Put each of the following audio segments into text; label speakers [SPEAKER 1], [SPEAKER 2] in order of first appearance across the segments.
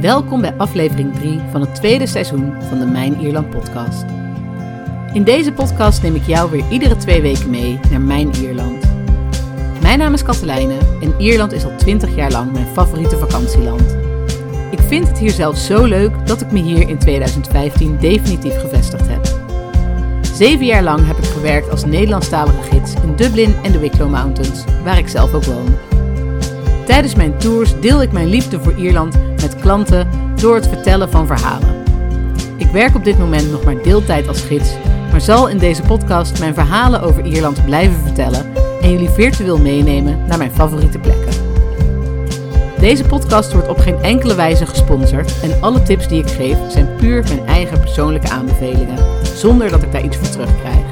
[SPEAKER 1] Welkom bij aflevering 3 van het tweede seizoen van de Mijn Ierland podcast. In deze podcast neem ik jou weer iedere twee weken mee naar Mijn Ierland. Mijn naam is Katelijne en Ierland is al 20 jaar lang mijn favoriete vakantieland. Ik vind het hier zelfs zo leuk dat ik me hier in 2015 definitief gevestigd heb. Zeven jaar lang heb ik gewerkt als Nederlandstalige gids in Dublin en de Wicklow Mountains, waar ik zelf ook woon. Tijdens mijn tours deel ik mijn liefde voor Ierland met klanten door het vertellen van verhalen. Ik werk op dit moment nog maar deeltijd als gids, maar zal in deze podcast mijn verhalen over Ierland blijven vertellen en jullie virtueel meenemen naar mijn favoriete plekken. Deze podcast wordt op geen enkele wijze gesponsord en alle tips die ik geef zijn puur mijn eigen persoonlijke aanbevelingen, zonder dat ik daar iets voor terugkrijg.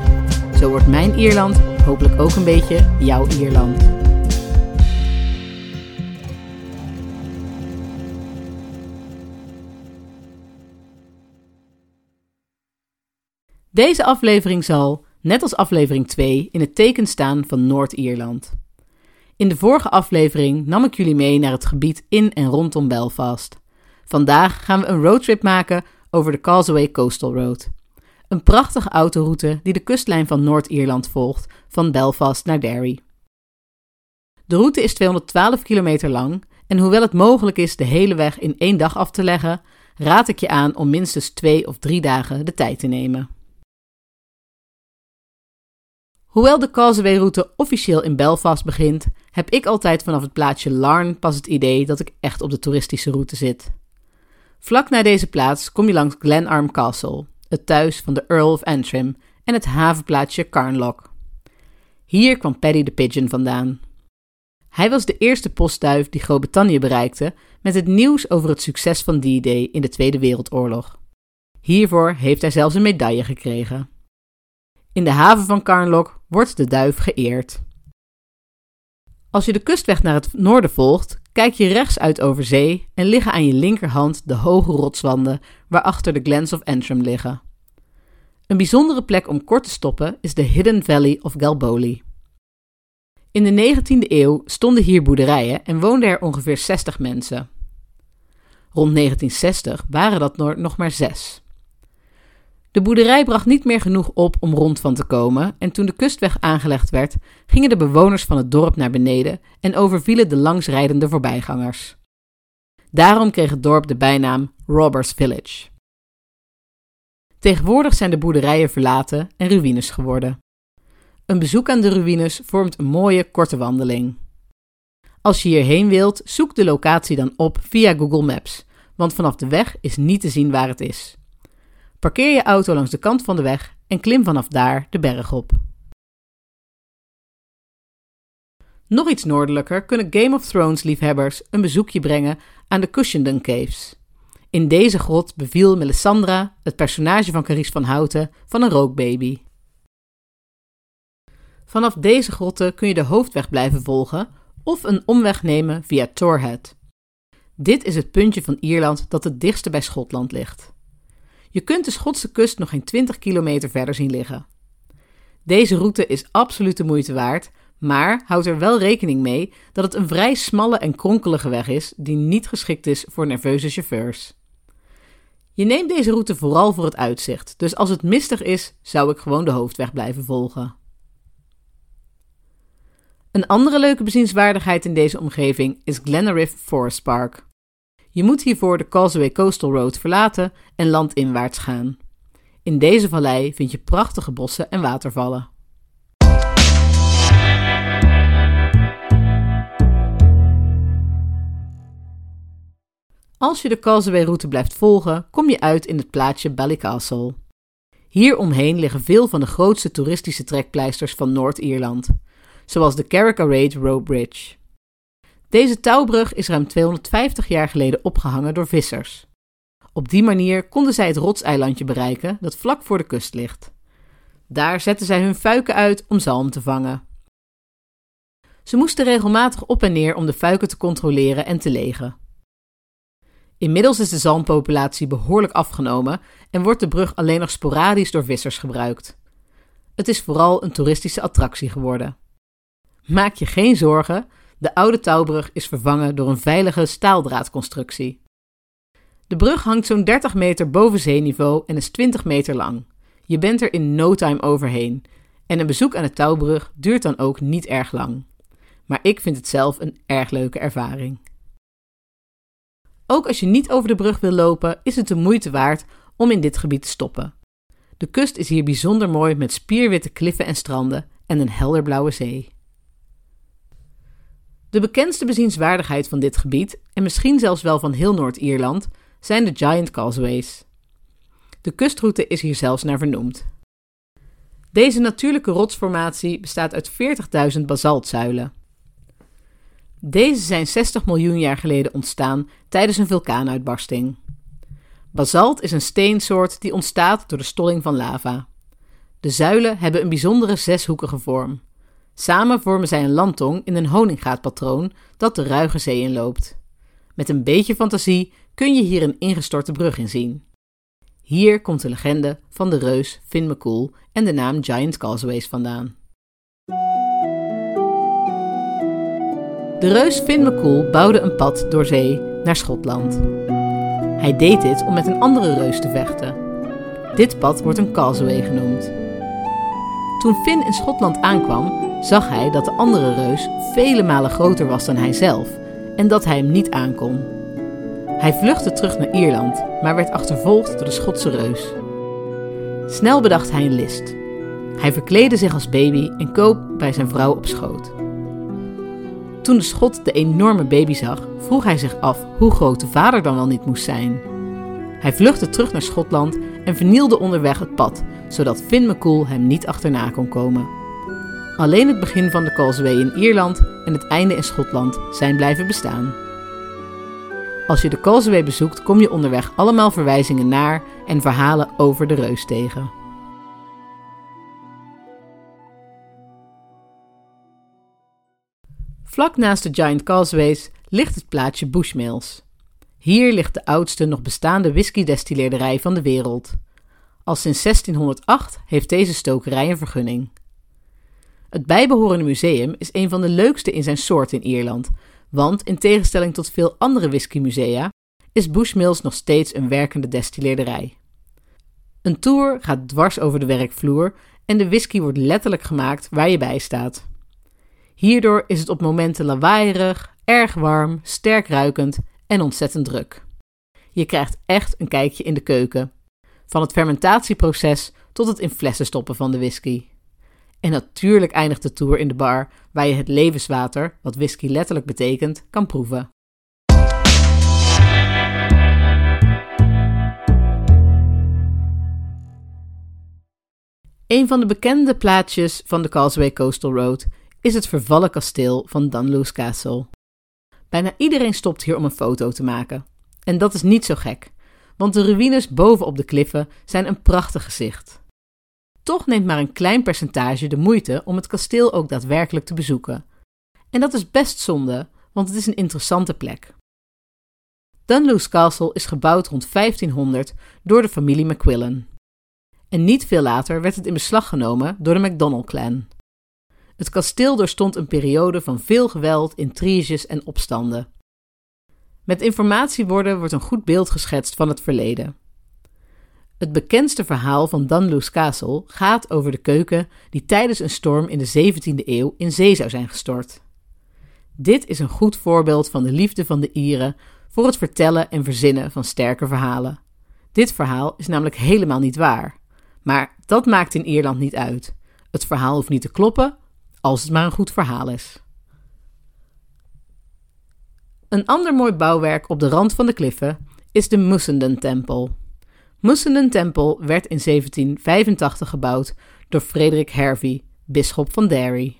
[SPEAKER 1] Zo wordt mijn Ierland hopelijk ook een beetje jouw Ierland. Deze aflevering zal, net als aflevering 2, in het teken staan van Noord-Ierland. In de vorige aflevering nam ik jullie mee naar het gebied in en rondom Belfast. Vandaag gaan we een roadtrip maken over de Causeway Coastal Road. Een prachtige autoroute die de kustlijn van Noord-Ierland volgt, van Belfast naar Derry. De route is 212 kilometer lang en hoewel het mogelijk is de hele weg in één dag af te leggen, raad ik je aan om minstens twee of drie dagen de tijd te nemen. Hoewel de Causeway-route officieel in Belfast begint, heb ik altijd vanaf het plaatsje Larne pas het idee dat ik echt op de toeristische route zit. Vlak na deze plaats kom je langs Glenarm Castle, het thuis van de Earl of Antrim, en het havenplaatsje Carnlough. Hier kwam Paddy the Pigeon vandaan. Hij was de eerste postduif die Groot-Brittannië bereikte met het nieuws over het succes van D-Day in de Tweede Wereldoorlog. Hiervoor heeft hij zelfs een medaille gekregen. In de haven van Carnlough wordt de duif geëerd. Als je de kustweg naar het noorden volgt, kijk je rechts uit over zee en liggen aan je linkerhand de hoge rotswanden waarachter de Glens of Antrim liggen. Een bijzondere plek om kort te stoppen is de Hidden Valley of Galboli. In de 19e eeuw stonden hier boerderijen en woonden er ongeveer 60 mensen. Rond 1960 waren dat nog maar zes. De boerderij bracht niet meer genoeg op om rond van te komen en toen de kustweg aangelegd werd, gingen de bewoners van het dorp naar beneden en overvielen de langsrijdende voorbijgangers. Daarom kreeg het dorp de bijnaam Robbers Village. Tegenwoordig zijn de boerderijen verlaten en ruïnes geworden. Een bezoek aan de ruïnes vormt een mooie korte wandeling. Als je hierheen wilt, zoek de locatie dan op via Google Maps, want vanaf de weg is niet te zien waar het is. Parkeer je auto langs de kant van de weg en klim vanaf daar de berg op. Nog iets noordelijker kunnen Game of Thrones liefhebbers een bezoekje brengen aan de Cushenden Caves. In deze grot beviel Melisandre, het personage van Carice van Houten, van een rookbaby. Vanaf deze grotten kun je de hoofdweg blijven volgen of een omweg nemen via Torhead. Dit is het puntje van Ierland dat het dichtste bij Schotland ligt. Je kunt de Schotse kust nog geen 20 kilometer verder zien liggen. Deze route is absoluut de moeite waard, maar houd er wel rekening mee dat het een vrij smalle en kronkelige weg is die niet geschikt is voor nerveuze chauffeurs. Je neemt deze route vooral voor het uitzicht, dus als het mistig is, zou ik gewoon de hoofdweg blijven volgen. Een andere leuke bezienswaardigheid in deze omgeving is Glenariff Forest Park. Je moet hiervoor de Causeway Coastal Road verlaten en landinwaarts gaan. In deze vallei vind je prachtige bossen en watervallen. Als je de Causeway-route blijft volgen, kom je uit in het plaatsje Ballycastle. Hier omheen liggen veel van de grootste toeristische trekpleisters van Noord-Ierland, zoals de Carrick-a-Raid Row Bridge. Deze touwbrug is ruim 250 jaar geleden opgehangen door vissers. Op die manier konden zij het rotseilandje bereiken dat vlak voor de kust ligt. Daar zetten zij hun fuiken uit om zalm te vangen. Ze moesten regelmatig op en neer om de fuiken te controleren en te legen. Inmiddels is de zalmpopulatie behoorlijk afgenomen en wordt de brug alleen nog sporadisch door vissers gebruikt. Het is vooral een toeristische attractie geworden. Maak je geen zorgen, de oude touwbrug is vervangen door een veilige staaldraadconstructie. De brug hangt zo'n 30 meter boven zeeniveau en is 20 meter lang. Je bent er in no time overheen. En een bezoek aan de touwbrug duurt dan ook niet erg lang. Maar ik vind het zelf een erg leuke ervaring. Ook als je niet over de brug wil lopen, is het de moeite waard om in dit gebied te stoppen. De kust is hier bijzonder mooi met spierwitte kliffen en stranden en een helderblauwe zee. De bekendste bezienswaardigheid van dit gebied, en misschien zelfs wel van heel Noord-Ierland, zijn de Giant Causeways. De kustroute is hier zelfs naar vernoemd. Deze natuurlijke rotsformatie bestaat uit 40.000 basaltzuilen. Deze zijn 60 miljoen jaar geleden ontstaan tijdens een vulkaanuitbarsting. Basalt is een steensoort die ontstaat door de stolling van lava. De zuilen hebben een bijzondere zeshoekige vorm. Samen vormen zij een landtong in een honingaatpatroon dat de Ruige Zee inloopt. Met een beetje fantasie kun je hier een ingestorte brug in zien. Hier komt de legende van de reus Finn McCool en de naam Giant Causeways vandaan. De reus Finn McCool bouwde een pad door zee naar Schotland. Hij deed dit om met een andere reus te vechten. Dit pad wordt een causeway genoemd. Toen Finn in Schotland aankwam, zag hij dat de andere reus vele malen groter was dan hij zelf en dat hij hem niet aankon. Hij vluchtte terug naar Ierland, maar werd achtervolgd door de Schotse reus. Snel bedacht hij een list. Hij verkleedde zich als baby en koop bij zijn vrouw op schoot. Toen de Schot de enorme baby zag, vroeg hij zich af hoe groot de vader dan wel niet moest zijn. Hij vluchtte terug naar Schotland en vernielde onderweg het pad, zodat Finn McCool hem niet achterna kon komen. Alleen het begin van de Causeway in Ierland en het einde in Schotland zijn blijven bestaan. Als je de Causeway bezoekt, kom je onderweg allemaal verwijzingen naar en verhalen over de reus tegen. Vlak naast de Giant Causeways ligt het plaatsje Bushmills. Hier ligt de oudste nog bestaande whiskydestilleerderij van de wereld. Al sinds 1608 heeft deze stokerij een vergunning. Het bijbehorende museum is een van de leukste in zijn soort in Ierland, want in tegenstelling tot veel andere whiskymusea is Bushmills nog steeds een werkende destilleerderij. Een tour gaat dwars over de werkvloer en de whisky wordt letterlijk gemaakt waar je bij staat. Hierdoor is het op momenten lawaaierig, erg warm, sterk ruikend en ontzettend druk. Je krijgt echt een kijkje in de keuken, van het fermentatieproces tot het in flessen stoppen van de whisky. En natuurlijk eindigt de tour in de bar, waar je het levenswater, wat whisky letterlijk betekent, kan proeven. Een van de bekende plaatsjes van de Causeway Coastal Road is het vervallen kasteel van Dunluce Castle. Bijna iedereen stopt hier om een foto te maken. En dat is niet zo gek, want de ruïnes bovenop de kliffen zijn een prachtig gezicht. Toch neemt maar een klein percentage de moeite om het kasteel ook daadwerkelijk te bezoeken. En dat is best zonde, want het is een interessante plek. Dunluce Castle is gebouwd rond 1500 door de familie McQuillan. En niet veel later werd het in beslag genomen door de MacDonald-clan. Het kasteel doorstond een periode van veel geweld, intriges en opstanden. Met informatieborden wordt een goed beeld geschetst van het verleden. Het bekendste verhaal van Dunluce Castle gaat over de keuken die tijdens een storm in de 17e eeuw in zee zou zijn gestort. Dit is een goed voorbeeld van de liefde van de Ieren voor het vertellen en verzinnen van sterke verhalen. Dit verhaal is namelijk helemaal niet waar. Maar dat maakt in Ierland niet uit. Het verhaal hoeft niet te kloppen, als het maar een goed verhaal is. Een ander mooi bouwwerk op de rand van de kliffen is de Mussenden-tempel. Mussenden-tempel werd in 1785 gebouwd door Frederik Hervey, bisschop van Derry.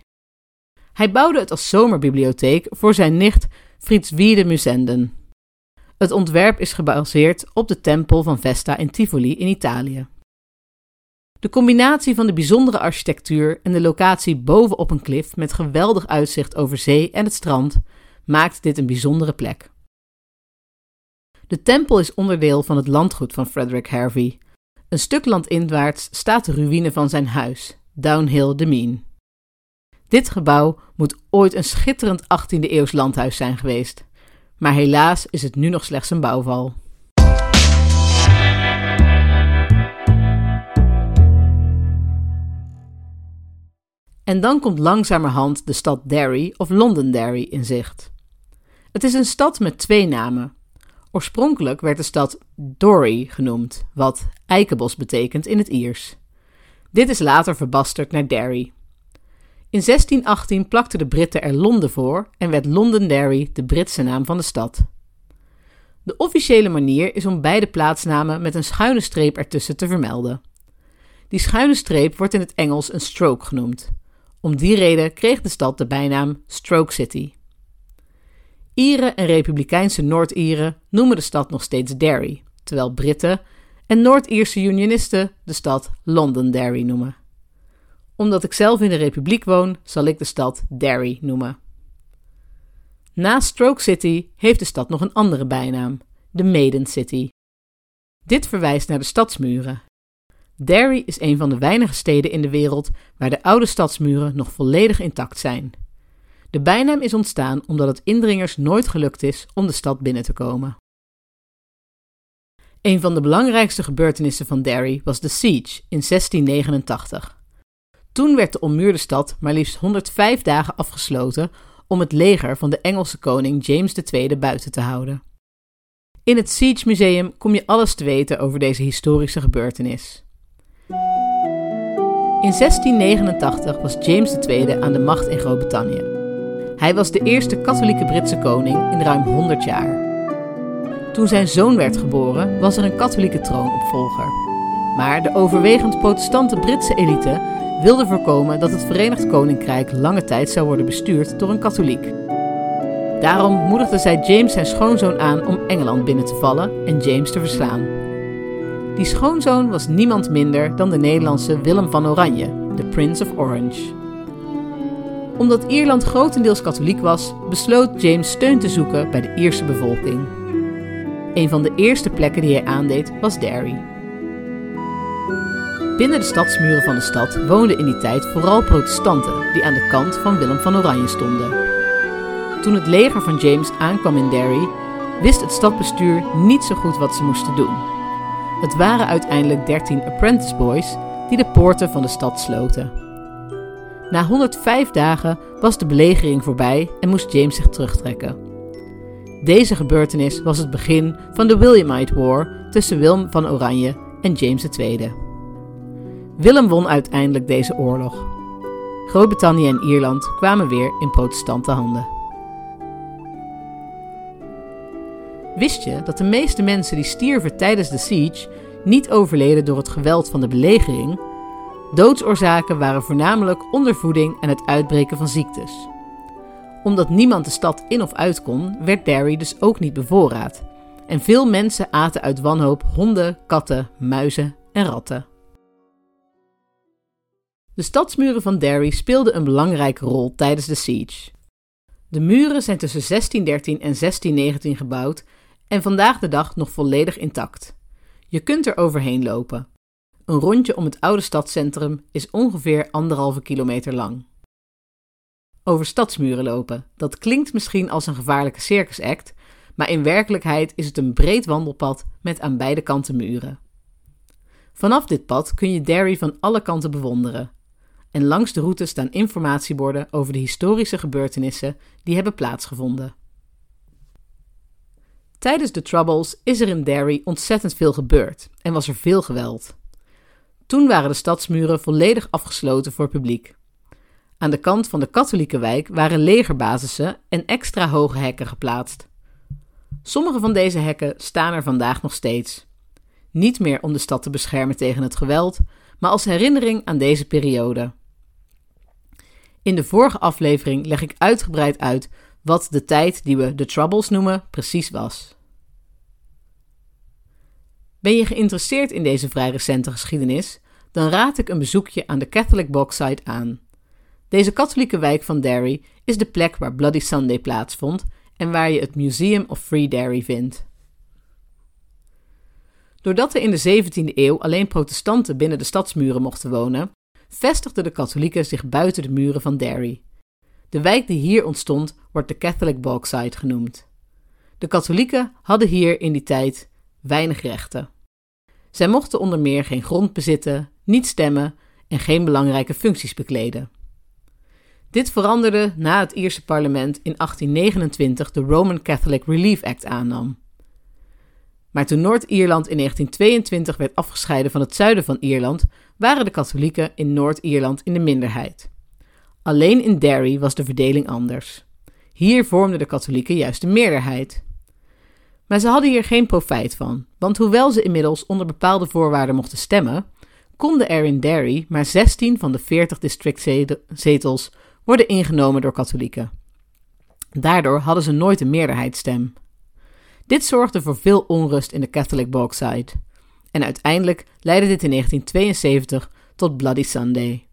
[SPEAKER 1] Hij bouwde het als zomerbibliotheek voor zijn nicht Wiede Musenden. Het ontwerp is gebaseerd op de tempel van Vesta in Tivoli in Italië. De combinatie van de bijzondere architectuur en de locatie bovenop een klif met geweldig uitzicht over zee en het strand maakt dit een bijzondere plek. De tempel is onderdeel van het landgoed van Frederick Harvey. Een stuk land inwaarts staat de ruïne van zijn huis, Downhill the Mean. Dit gebouw moet ooit een schitterend 18e-eeuws landhuis zijn geweest. Maar helaas is het nu nog slechts een bouwval. En dan komt langzamerhand de stad Derry of Londonderry in zicht. Het is een stad met twee namen, Oorspronkelijk werd de stad Dorry genoemd, wat eikenbos betekent in het Iers. Dit is later verbasterd naar Derry. In 1618 plakten de Britten er Londen voor en werd Londonderry de Britse naam van de stad. De officiële manier is om beide plaatsnamen met een schuine streep ertussen te vermelden. Die schuine streep wordt in het Engels een stroke genoemd. Om die reden kreeg de stad de bijnaam Stroke City. Ieren en republikeinse Noord-Ieren noemen de stad nog steeds Derry, terwijl Britten en Noord-Ierse unionisten de stad Londonderry noemen. Omdat ik zelf in de republiek woon, zal ik de stad Derry noemen. Naast Stroke City heeft de stad nog een andere bijnaam, de Maiden City. Dit verwijst naar de stadsmuren. Derry is een van de weinige steden in de wereld waar de oude stadsmuren nog volledig intact zijn. De bijnaam is ontstaan omdat het indringers nooit gelukt is om de stad binnen te komen. Een van de belangrijkste gebeurtenissen van Derry was de Siege in 1689. Toen werd de ommuurde stad maar liefst 105 dagen afgesloten om het leger van de Engelse koning James II buiten te houden. In het Siege Museum kom je alles te weten over deze historische gebeurtenis. In 1689 was James II aan de macht in Groot-Brittannië. Hij was de eerste katholieke Britse koning in ruim 100 jaar. Toen zijn zoon werd geboren, was er een katholieke troonopvolger. Maar de overwegend protestante Britse elite wilde voorkomen dat het Verenigd Koninkrijk lange tijd zou worden bestuurd door een katholiek. Daarom moedigde zij James zijn schoonzoon aan om Engeland binnen te vallen en James te verslaan. Die schoonzoon was niemand minder dan de Nederlandse Willem van Oranje, de Prince of Orange. Omdat Ierland grotendeels katholiek was, besloot James steun te zoeken bij de Ierse bevolking. Een van de eerste plekken die hij aandeed was Derry. Binnen de stadsmuren van de stad woonden in die tijd vooral protestanten die aan de kant van Willem van Oranje stonden. Toen het leger van James aankwam in Derry, wist het stadbestuur niet zo goed wat ze moesten doen. Het waren uiteindelijk 13 apprentice boys die de poorten van de stad sloten. Na 105 dagen was de belegering voorbij en moest James zich terugtrekken. Deze gebeurtenis was het begin van de Williamite War tussen Willem van Oranje en James II. Willem won uiteindelijk deze oorlog. Groot-Brittannië en Ierland kwamen weer in protestante handen. Wist je dat de meeste mensen die stierven tijdens de siege niet overleden door het geweld van de belegering? Doodsoorzaken waren voornamelijk ondervoeding en het uitbreken van ziektes. Omdat niemand de stad in of uit kon, werd Derry dus ook niet bevoorraad. En veel mensen aten uit wanhoop honden, katten, muizen en ratten. De stadsmuren van Derry speelden een belangrijke rol tijdens de siege. De muren zijn tussen 1613 en 1619 gebouwd en vandaag de dag nog volledig intact. Je kunt er overheen lopen. Een rondje om het oude stadscentrum is ongeveer anderhalve kilometer lang. Over stadsmuren lopen, dat klinkt misschien als een gevaarlijke circusact, maar in werkelijkheid is het een breed wandelpad met aan beide kanten muren. Vanaf dit pad kun je Derry van alle kanten bewonderen. En langs de route staan informatieborden over de historische gebeurtenissen die hebben plaatsgevonden. Tijdens de Troubles is er in Derry ontzettend veel gebeurd en was er veel geweld. Toen waren de stadsmuren volledig afgesloten voor publiek. Aan de kant van de katholieke wijk waren legerbasissen en extra hoge hekken geplaatst. Sommige van deze hekken staan er vandaag nog steeds. Niet meer om de stad te beschermen tegen het geweld, maar als herinnering aan deze periode. In de vorige aflevering leg ik uitgebreid uit wat de tijd die we de Troubles noemen precies was. Ben je geïnteresseerd in deze vrij recente geschiedenis? Dan raad ik een bezoekje aan de Catholic Bogside aan. Deze katholieke wijk van Derry is de plek waar Bloody Sunday plaatsvond en waar je het Museum of Free Derry vindt. Doordat er in de 17e eeuw alleen protestanten binnen de stadsmuren mochten wonen, vestigden de katholieken zich buiten de muren van Derry. De wijk die hier ontstond wordt de Catholic Bogside genoemd. De katholieken hadden hier in die tijd weinig rechten. Zij mochten onder meer geen grond bezitten, niet stemmen en geen belangrijke functies bekleden. Dit veranderde na het Ierse parlement in 1829 de Roman Catholic Relief Act aannam. Maar toen Noord-Ierland in 1922 werd afgescheiden van het zuiden van Ierland, waren de katholieken in Noord-Ierland in de minderheid. Alleen in Derry was de verdeling anders. Hier vormden de katholieken juist de meerderheid. Maar ze hadden hier geen profijt van, want hoewel ze inmiddels onder bepaalde voorwaarden mochten stemmen, konden er in Derry maar 16 van de 40 districtzetels worden ingenomen door katholieken. Daardoor hadden ze nooit een meerderheidsstem. Dit zorgde voor veel onrust in de Catholic Bogside. En uiteindelijk leidde dit in 1972 tot Bloody Sunday.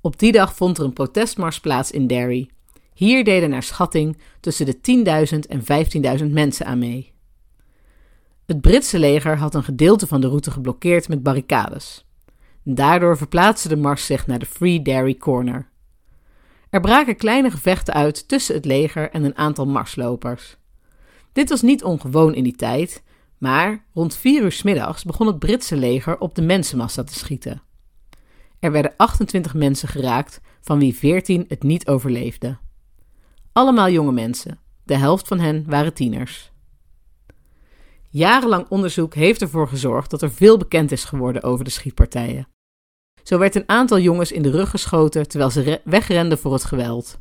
[SPEAKER 1] Op die dag vond er een protestmars plaats in Derry. Hier deden naar schatting tussen de 10.000 en 15.000 mensen aan mee. Het Britse leger had een gedeelte van de route geblokkeerd met barricades. Daardoor verplaatste de mars zich naar de Free Derry Corner. Er braken kleine gevechten uit tussen het leger en een aantal marslopers. Dit was niet ongewoon in die tijd, maar rond vier uur s middags begon het Britse leger op de mensenmassa te schieten. Er werden 28 mensen geraakt, van wie 14 het niet overleefden. Allemaal jonge mensen, de helft van hen waren tieners. Jarenlang onderzoek heeft ervoor gezorgd dat er veel bekend is geworden over de schietpartijen. Zo werd een aantal jongens in de rug geschoten terwijl ze wegrenden voor het geweld.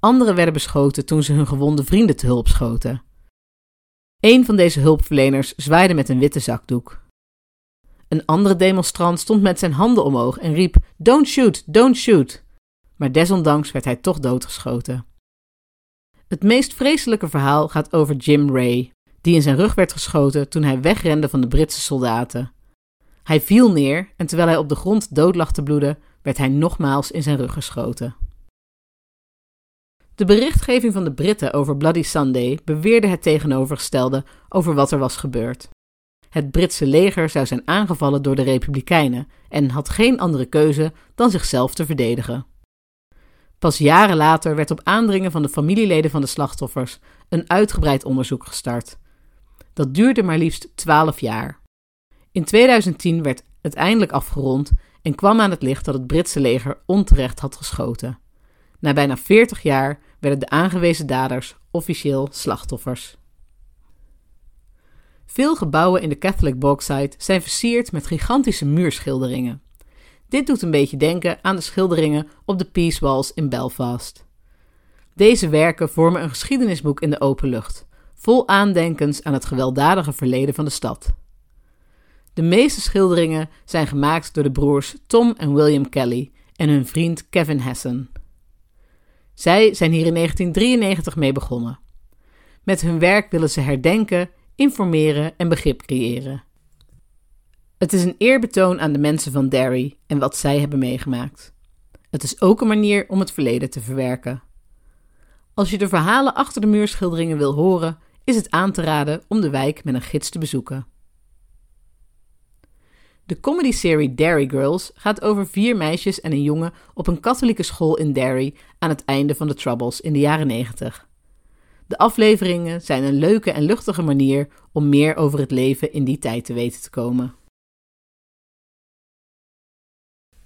[SPEAKER 1] Anderen werden beschoten toen ze hun gewonde vrienden te hulp schoten. Een van deze hulpverleners zwaaide met een witte zakdoek. Een andere demonstrant stond met zijn handen omhoog en riep: Don't shoot, don't shoot. Maar desondanks werd hij toch doodgeschoten. Het meest vreselijke verhaal gaat over Jim Ray, die in zijn rug werd geschoten toen hij wegrende van de Britse soldaten. Hij viel neer en terwijl hij op de grond dood lag te bloeden, werd hij nogmaals in zijn rug geschoten. De berichtgeving van de Britten over Bloody Sunday beweerde het tegenovergestelde over wat er was gebeurd. Het Britse leger zou zijn aangevallen door de Republikeinen en had geen andere keuze dan zichzelf te verdedigen. Pas jaren later werd op aandringen van de familieleden van de slachtoffers een uitgebreid onderzoek gestart. Dat duurde maar liefst twaalf jaar. In 2010 werd het eindelijk afgerond en kwam aan het licht dat het Britse leger onterecht had geschoten. Na bijna 40 jaar werden de aangewezen daders officieel slachtoffers. Veel gebouwen in de Catholic Bogside zijn versierd met gigantische muurschilderingen. Dit doet een beetje denken aan de schilderingen op de Peace Walls in Belfast. Deze werken vormen een geschiedenisboek in de open lucht, vol aandenkens aan het gewelddadige verleden van de stad. De meeste schilderingen zijn gemaakt door de broers Tom en William Kelly en hun vriend Kevin Hessen. Zij zijn hier in 1993 mee begonnen. Met hun werk willen ze herdenken, informeren en begrip creëren. Het is een eerbetoon aan de mensen van Derry en wat zij hebben meegemaakt. Het is ook een manier om het verleden te verwerken. Als je de verhalen achter de muurschilderingen wil horen, is het aan te raden om de wijk met een gids te bezoeken. De comedyserie Derry Girls gaat over vier meisjes en een jongen op een katholieke school in Derry aan het einde van de Troubles in de jaren 90. De afleveringen zijn een leuke en luchtige manier om meer over het leven in die tijd te weten te komen.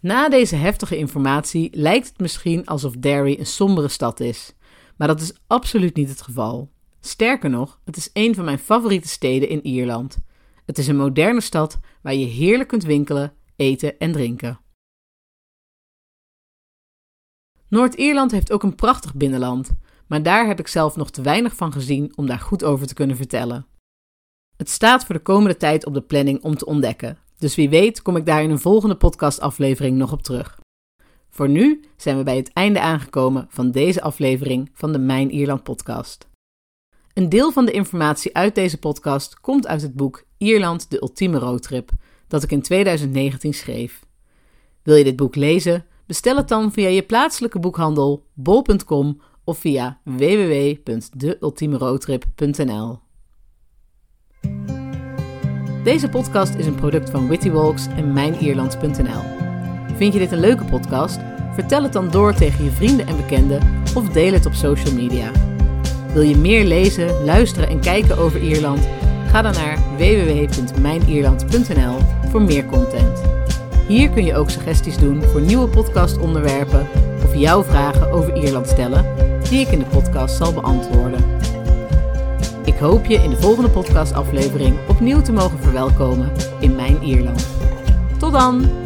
[SPEAKER 1] Na deze heftige informatie lijkt het misschien alsof Derry een sombere stad is, maar dat is absoluut niet het geval. Sterker nog, het is een van mijn favoriete steden in Ierland. Het is een moderne stad waar je heerlijk kunt winkelen, eten en drinken. Noord-Ierland heeft ook een prachtig binnenland, maar daar heb ik zelf nog te weinig van gezien om daar goed over te kunnen vertellen. Het staat voor de komende tijd op de planning om te ontdekken, dus wie weet kom ik daar in een volgende podcastaflevering nog op terug. Voor nu zijn we bij het einde aangekomen van deze aflevering van de Mijn Ierland podcast. Een deel van de informatie uit deze podcast komt uit het boek Ierland, de ultieme roadtrip, dat ik in 2019 schreef. Wil je dit boek lezen? Bestel het dan via je plaatselijke boekhandel bol.com of via www.deultiemeroadtrip.nl. Deze podcast is een product van Witty Walks en mijnierlands.nl. Vind je dit een leuke podcast? Vertel het dan door tegen je vrienden en bekenden of deel het op social media. Wil je meer lezen, luisteren en kijken over Ierland? Ga dan naar www.mijnierland.nl voor meer content. Hier kun je ook suggesties doen voor nieuwe podcastonderwerpen of jouw vragen over Ierland stellen, die ik in de podcast zal beantwoorden. Ik hoop je in de volgende podcastaflevering opnieuw te mogen verwelkomen in mijn Ierland. Tot dan!